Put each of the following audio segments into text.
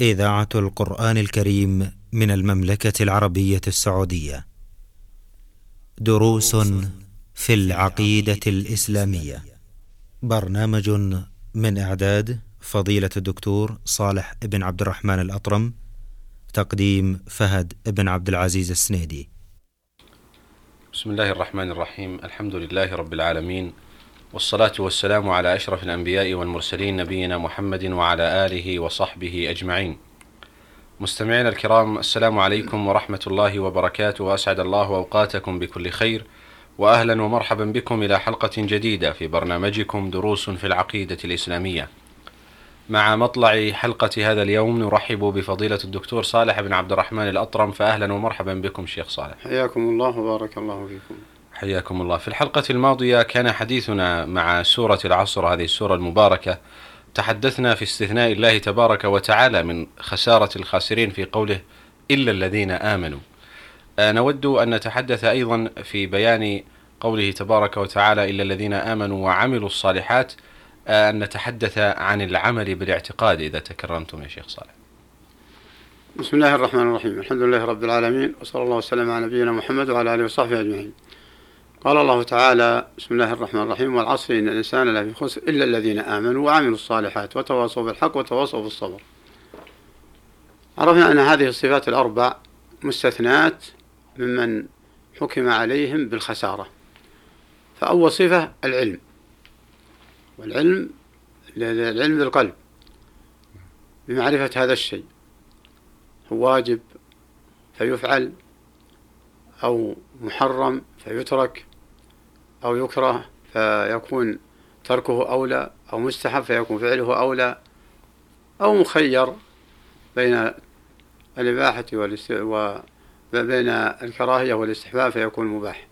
إذاعة القرآن الكريم من المملكة العربية السعودية. دروس في العقيدة الإسلامية. برنامج من إعداد فضيلة الدكتور صالح بن عبد الرحمن الأطرم. تقديم فهد بن عبد العزيز السنيدي. بسم الله الرحمن الرحيم الحمد لله رب العالمين والصلاة والسلام على أشرف الأنبياء والمرسلين نبينا محمد وعلى آله وصحبه أجمعين. مستمعينا الكرام السلام عليكم ورحمة الله وبركاته. وأسعد الله أوقاتكم بكل خير. وأهلا ومرحبا بكم إلى حلقة جديدة في برنامجكم دروس في العقيدة الإسلامية. مع مطلع حلقة هذا اليوم نرحب بفضيلة الدكتور صالح بن عبد الرحمن الأطرم. فأهلا ومرحبا بكم شيخ صالح. حياكم الله وبارك الله فيكم. حياكم الله. في الحلقة الماضية كان حديثنا مع سورة العصر هذه السورة المباركة. تحدثنا في استثناء الله تبارك وتعالى من خسارة الخاسرين في قوله إلا الذين آمنوا. آه، نود أن نتحدث أيضا في بيان قوله تبارك وتعالى إلا الذين آمنوا وعملوا الصالحات. آه، أن نتحدث عن العمل بالاعتقاد إذا تكرمتم يا شيخ صالح. بسم الله الرحمن الرحيم. الحمد لله رب العالمين وصلى الله وسلم على نبينا محمد وعلى آله وصحبه أجمعين. قال الله تعالى بسم الله الرحمن الرحيم والعصر إن الإنسان لفي خسر إلا الذين آمنوا وعملوا الصالحات وتواصوا بالحق وتواصوا بالصبر. عرفنا أن هذه الصفات الأربع مستثنات ممن حكم عليهم بالخسارة. فأول صفة العلم. والعلم العلم بالقلب. بمعرفة هذا الشيء. هو واجب فيفعل أو محرم فيترك. أو يكره فيكون تركه أولى أو مستحب فيكون فعله أولى أو مخير بين الإباحة. وبين الكراهية والاستحباب فيكون مباح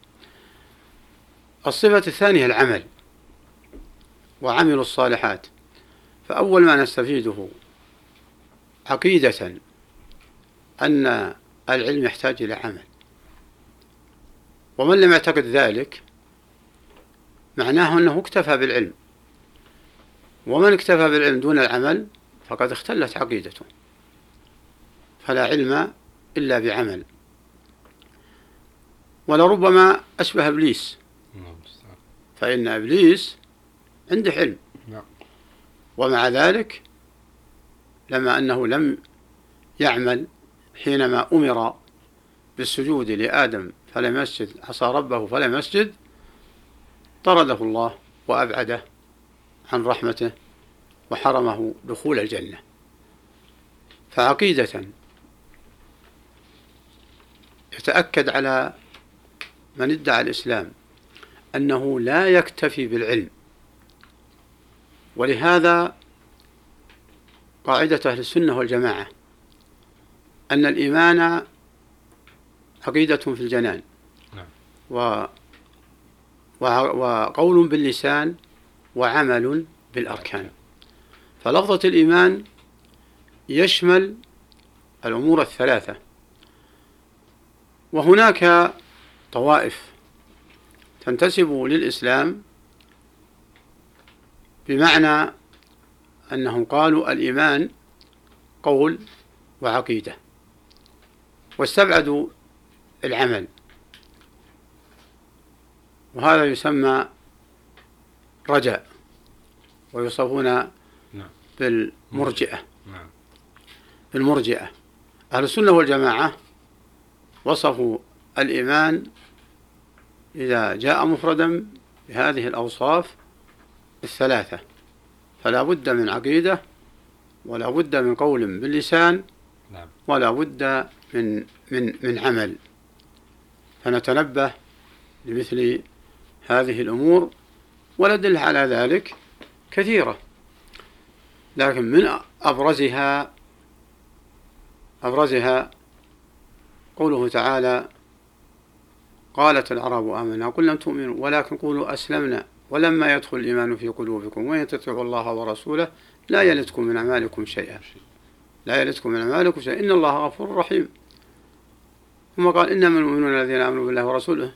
الصفة الثانية العمل وعملوا الصالحات فأول ما نستفيده عقيدة أن العلم يحتاج إلى عمل ومن لم يعتقد ذلك معناه أنه اكتفى بالعلم. ومن اكتفى بالعلم دون العمل فقد اختلت عقيدته. فلا علم إلا بعمل. ولربما أشبه إبليس. فإن إبليس عنده علم. نعم. ومع ذلك لما أنه لم يعمل حينما أمر بالسجود لآدم فلم يسجد عصى ربه فلم يسجد طرده الله وأبعده عن رحمته وحرمه دخول الجنة. فعقيدة يتأكد على من ادعى الإسلام أنه لا يكتفي بالعلم. ولهذا قاعدة أهل السنة والجماعة أن الإيمان عقيدة في الجنان. نعم. وقول باللسان وعمل بالأركان. فلفظة الإيمان يشمل الأمور الثلاثة. وهناك طوائف تنتسب للإسلام بمعنى أنهم قالوا الإيمان قول وعقيدة واستبعدوا العمل. وهذا يسمى رجاء ويوصفون نعم. بالمرجئة نعم. بالمرجئة أهل السنة والجماعة وصفوا الإيمان إذا جاء مفردا بهذه الأوصاف الثلاثة فلا بد من عقيدة ولا بد من قول باللسان نعم. ولا بد من من من عمل فنتنبه لمثل هذه الأمور والأدلة على ذلك كثيرة. لكن من أبرزها أبرزها قوله تعالى قالت العرب آمنا قل لم تؤمنوا ولكن قولوا أسلمنا. ولما يدخل الإيمان في قلوبكم وإن تطيعوا الله ورسوله لا يلدكم من أعمالكم شيئا. لا يلدكم من أعمالكم شيئا. إن الله غفور رحيم. ثم قال إنما المؤمنون الذين آمنوا بالله ورسوله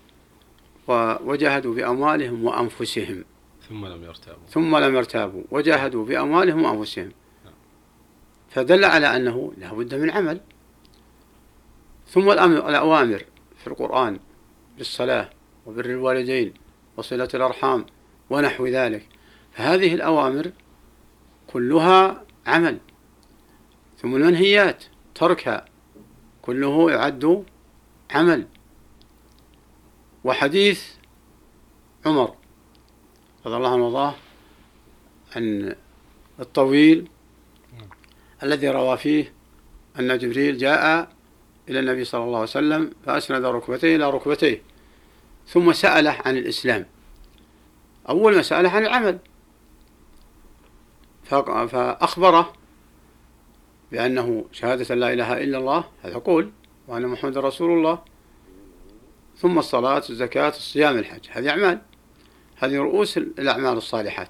وجاهدوا بأموالهم وأنفسهم. ثم لم يرتابوا. ثم لم يرتابوا. وجاهدوا بأموالهم وأنفسهم. فدل على أنه لا بد من عمل. ثم الأوامر في القرآن بالصلاة وبر الوالدين وصلة الأرحام ونحو ذلك. فهذه الأوامر كلها عمل. ثم المنهيات تركها. كله يعد عمل. وحديث عمر رضي الله عنه وارضاه عن الطويل الذي روى فيه أن جبريل جاء إلى النبي صلى الله عليه وسلم فأسند ركبتيه إلى ركبتيه ثم سأله عن الإسلام. أول ما سأله عن العمل. فأخبره بأنه شهادة لا إله إلا الله هذا قول وأن محمد رسول الله. ثم الصلاة الزكاة الصيام الحج هذه أعمال. هذه رؤوس الأعمال الصالحات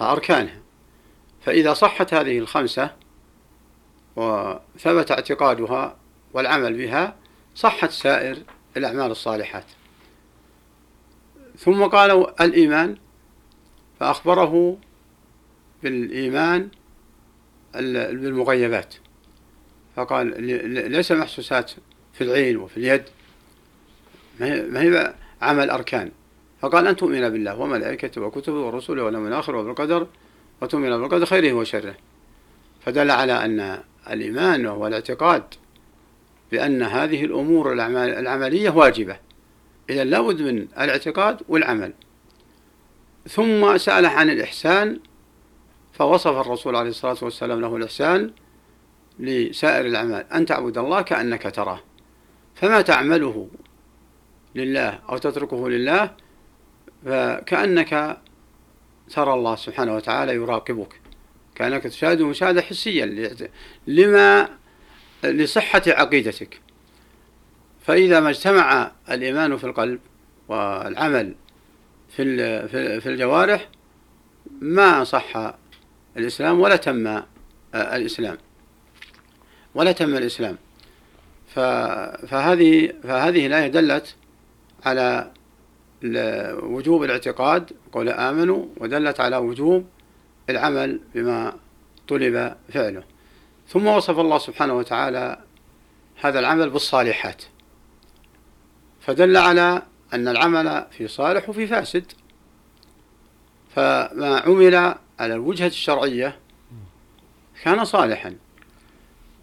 أركانها فإذا صحت هذه الخمسة وثبت اعتقادها والعمل بها صحت سائر الأعمال الصالحات. ثم قالوا الإيمان فأخبره بالإيمان بالمغيبات. فقال ليس محسوسات في العين وفي اليد. ما هي عمل أركان. فقال أن تؤمن بالله وملائكته وكتبه ورسله واليوم الآخر وبالقدر وتؤمن بالقدر خيره وشره. فدل على أن الإيمان وهو الاعتقاد بأن هذه الأمور العملية واجبة. إذا لابد من الاعتقاد والعمل. ثم سأله عن الإحسان فوصف الرسول عليه الصلاة والسلام له الإحسان لسائر الأعمال. أن تعبد الله كأنك تراه. فما تعمله لله أو تتركه لله فكأنك ترى الله سبحانه وتعالى يراقبك كأنك تشاهده مشاهدة حسية لما لصحة عقيدتك. فإذا ما اجتمع الإيمان في القلب والعمل في في الجوارح ما صح الإسلام ولا تم الإسلام. ولا تم الإسلام. فهذه فهذه الآية دلت على وجوب الاعتقاد قول آمنوا ودلت على وجوب العمل بما طلب فعله. ثم وصف الله سبحانه وتعالى هذا العمل بالصالحات. فدل على أن العمل في صالح وفي فاسد. فما عمل على الوجهة الشرعية كان صالحا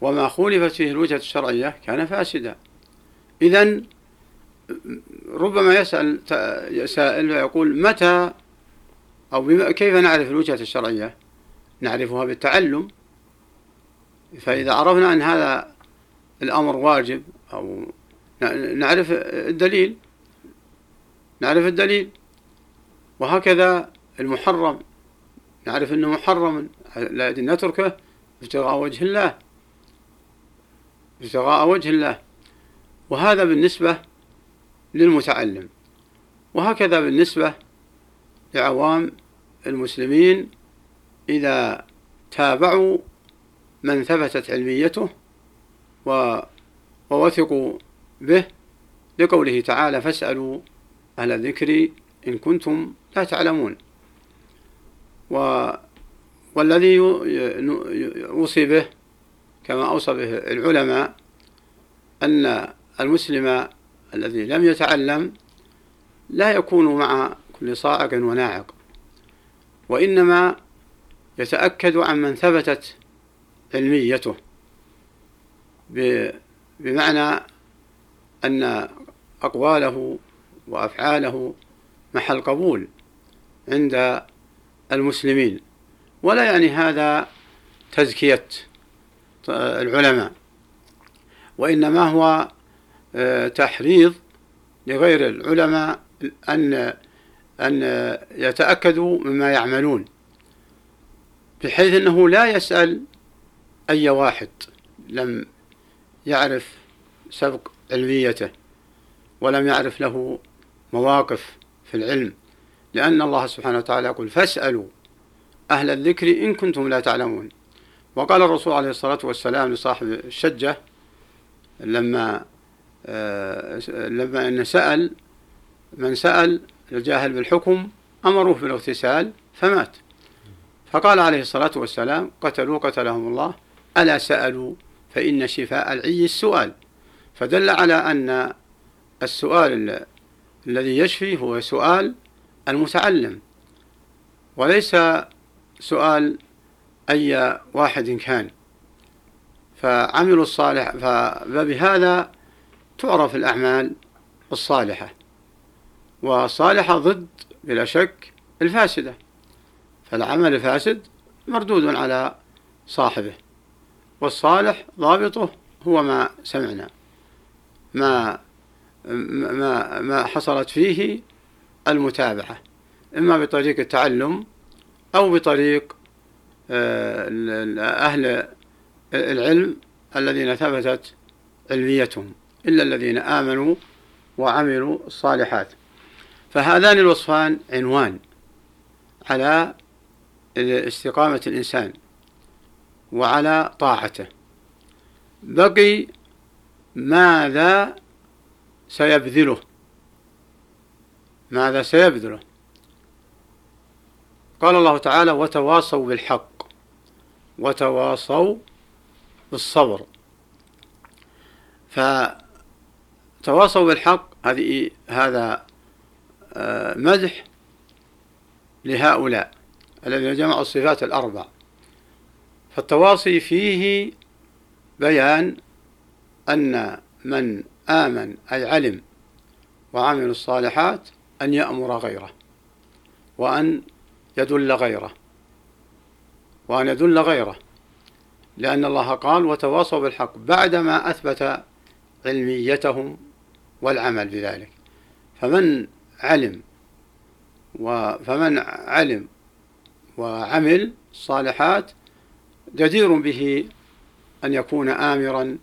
وما خولفت فيه الوجهة الشرعية كان فاسدا. إذا ربما يسأل سائل ويقول متى أو كيف نعرف الوجهة الشرعية؟ نعرفها بالتعلم. فإذا عرفنا أن هذا الأمر واجب أو نعرف الدليل نعرف الدليل. وهكذا المحرم نعرف أنه محرم لكن نتركه ابتغاء وجه الله ابتغاء وجه الله. وهذا بالنسبة للمتعلم. وهكذا بالنسبة لعوام المسلمين إذا تابعوا من ثبتت علميته ووثقوا به لقوله تعالى فاسألوا أهل الذكر إن كنتم لا تعلمون. و والذي يوصي به كما أوصى به العلماء أن المسلم الذي لم يتعلم لا يكون مع كل صاعق وناعق وإنما يتأكد عن من ثبتت علميته بمعنى أن أقواله وأفعاله محل قبول عند المسلمين. ولا يعني هذا تزكية العلماء وإنما هو تحريض لغير العلماء أن أن يتأكدوا مما يعملون بحيث أنه لا يسأل أي واحد لم يعرف سبق علميته ولم يعرف له مواقف في العلم لأن الله سبحانه وتعالى يقول فاسألوا أهل الذكر إن كنتم لا تعلمون وقال الرسول عليه الصلاة والسلام لصاحب الشجة لما آه، لما أن سأل من سأل الجاهل بالحكم أمروه بالاغتسال فمات. فقال عليه الصلاة والسلام قتلوا قتلهم الله ألا سألوا؟ فإن شفاء العي السؤال. فدل على أن السؤال الذي يشفي هو سؤال المتعلم وليس سؤال أي واحد كان. فعملوا الصالح فبهذا تعرف الأعمال الصالحة والصالحة ضد بلا شك الفاسدة فالعمل الفاسد مردود على صاحبه والصالح ضابطه هو ما سمعنا ما ما ما حصلت فيه المتابعة إما بطريق التعلم أو بطريق آه، أهل العلم الذين ثبتت علميتهم. إلا الذين آمنوا وعملوا الصالحات. فهذان الوصفان عنوان على استقامة الإنسان وعلى طاعته. بقي ماذا سيبذله؟ ماذا سيبذله؟ قال الله تعالى وتواصوا بالحق وتواصوا بالصبر. فتواصوا بالحق هذه هذا آه، مدح لهؤلاء الذين جمعوا الصفات الأربع. فالتواصي فيه بيان أن من آمن أي علم وعمل الصالحات أن يأمر غيره وأن يدل غيره وأن يدل غيره. لأن الله قال وتواصوا بالحق بعدما أثبت علميتهم والعمل بذلك. فمن علم فمن علم وعمل الصالحات جدير به أن يكون آمرا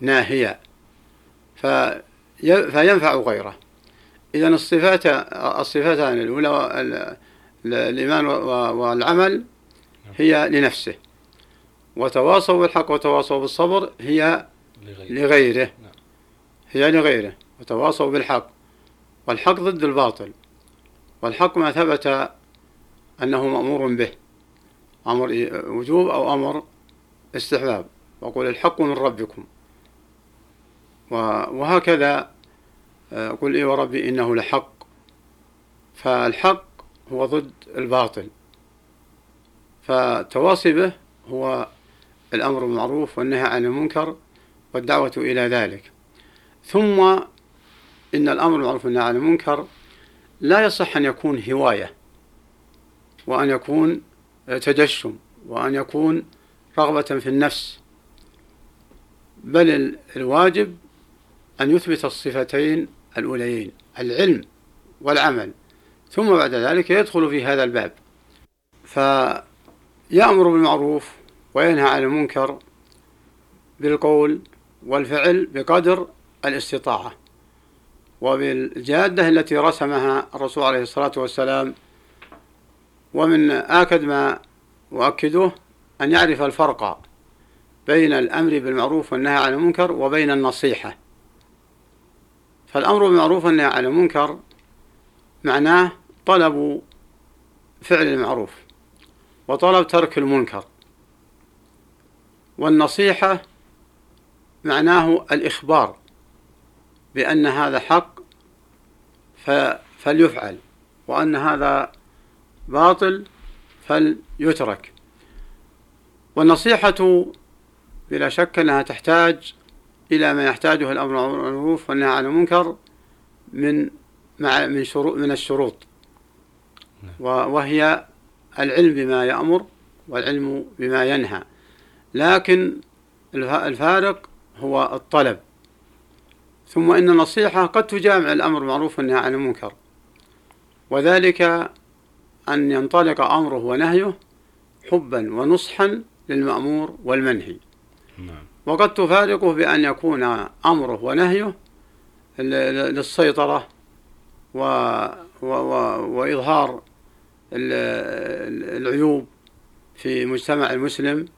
ناهيا. فينفع غيره. إذا الصفات الصفتان الأولى الإيمان والعمل هي لنفسه. وتواصوا بالحق وتواصوا بالصبر هي لغيره. نعم. هي لغيره وتواصوا بالحق والحق ضد الباطل والحق ما ثبت أنه مأمور به أمر وجوب أو أمر استحباب. وقل الحق من ربكم. وهكذا آه، قل إي وربي إنه لحق. فالحق هو ضد الباطل. فتواصي به هو الأمر بالمعروف والنهي عن المنكر والدعوة إلى ذلك. ثم إن الأمر بالمعروف والنهي عن المنكر لا يصح أن يكون هواية وأن يكون تجشم وأن يكون رغبة في النفس بل الواجب أن يثبت الصفتين الأوليين العلم والعمل. ثم بعد ذلك يدخل في هذا الباب. فيأمر بالمعروف وينهى عن المنكر بالقول والفعل بقدر الاستطاعة. وبالجادة التي رسمها الرسول عليه الصلاة والسلام ومن آكد ما أؤكده أن يعرف الفرق بين الأمر بالمعروف والنهي عن المنكر وبين النصيحة. فالأمر بالمعروف والنهي عن المنكر معناه طلب فعل المعروف وطلب ترك المنكر. والنصيحة معناه الإخبار. بأن هذا حق فليفعل وأن هذا باطل فليترك. والنصيحة بلا شك أنها تحتاج إلى ما يحتاجه الأمر بالمعروف والنهي عن المنكر من مع من شروط من الشروط. نعم. وهي العلم بما يأمر والعلم بما ينهى. لكن الفارق هو الطلب. ثم إن النصيحة قد تجامع الأمر بالمعروف والنهي عن المنكر. وذلك أن ينطلق أمره ونهيه حبا ونصحا للمأمور والمنهي. نعم. وقد تفارقه بأن يكون أمره ونهيه للسيطرة و و و وإظهار العيوب في مجتمع المسلم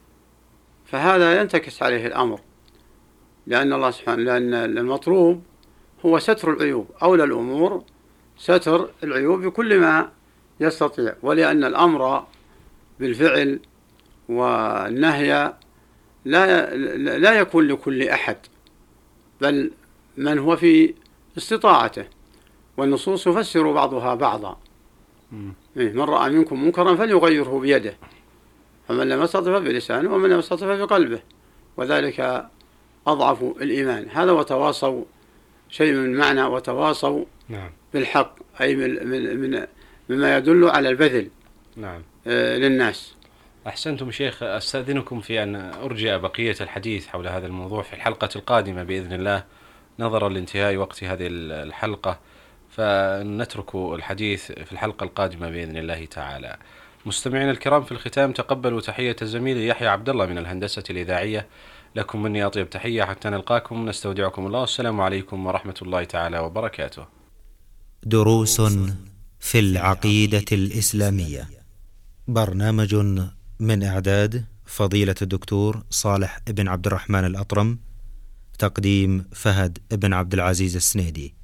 فهذا ينتكس عليه الأمر. لأن الله سبحانه لأن المطلوب هو ستر العيوب. أولى الأمور ستر العيوب بكل ما يستطيع. ولأن الأمر بالفعل والنهي لا لا يكون لكل أحد بل من هو في استطاعته. والنصوص تفسر بعضها بعضا. إيه، من رأى منكم منكرا فليغيره بيده. فمن لم يستطع بلسانه ومن لم يستطع بقلبه وذلك أضعف الإيمان. هذا وتواصوا شيء من معنى وتواصوا نعم. بالحق أي من, من, من مما يدل على البذل نعم. آه للناس. أحسنتم شيخ أستأذنكم في أن أرجع بقية الحديث حول هذا الموضوع في الحلقة القادمة بإذن الله نظرا لانتهاء وقت هذه الحلقة. فنترك الحديث في الحلقة القادمة بإذن الله تعالى. مستمعينا الكرام في الختام تقبلوا تحية الزميل يحيى عبد الله من الهندسة الإذاعية. لكم مني أطيب تحية حتى نلقاكم. نستودعكم الله. والسلام عليكم ورحمة الله تعالى وبركاته. دروس في العقيدة الإسلامية. برنامج من إعداد فضيلة الدكتور صالح بن عبد الرحمن الأطرم تقديم فهد بن عبد العزيز السنيدي.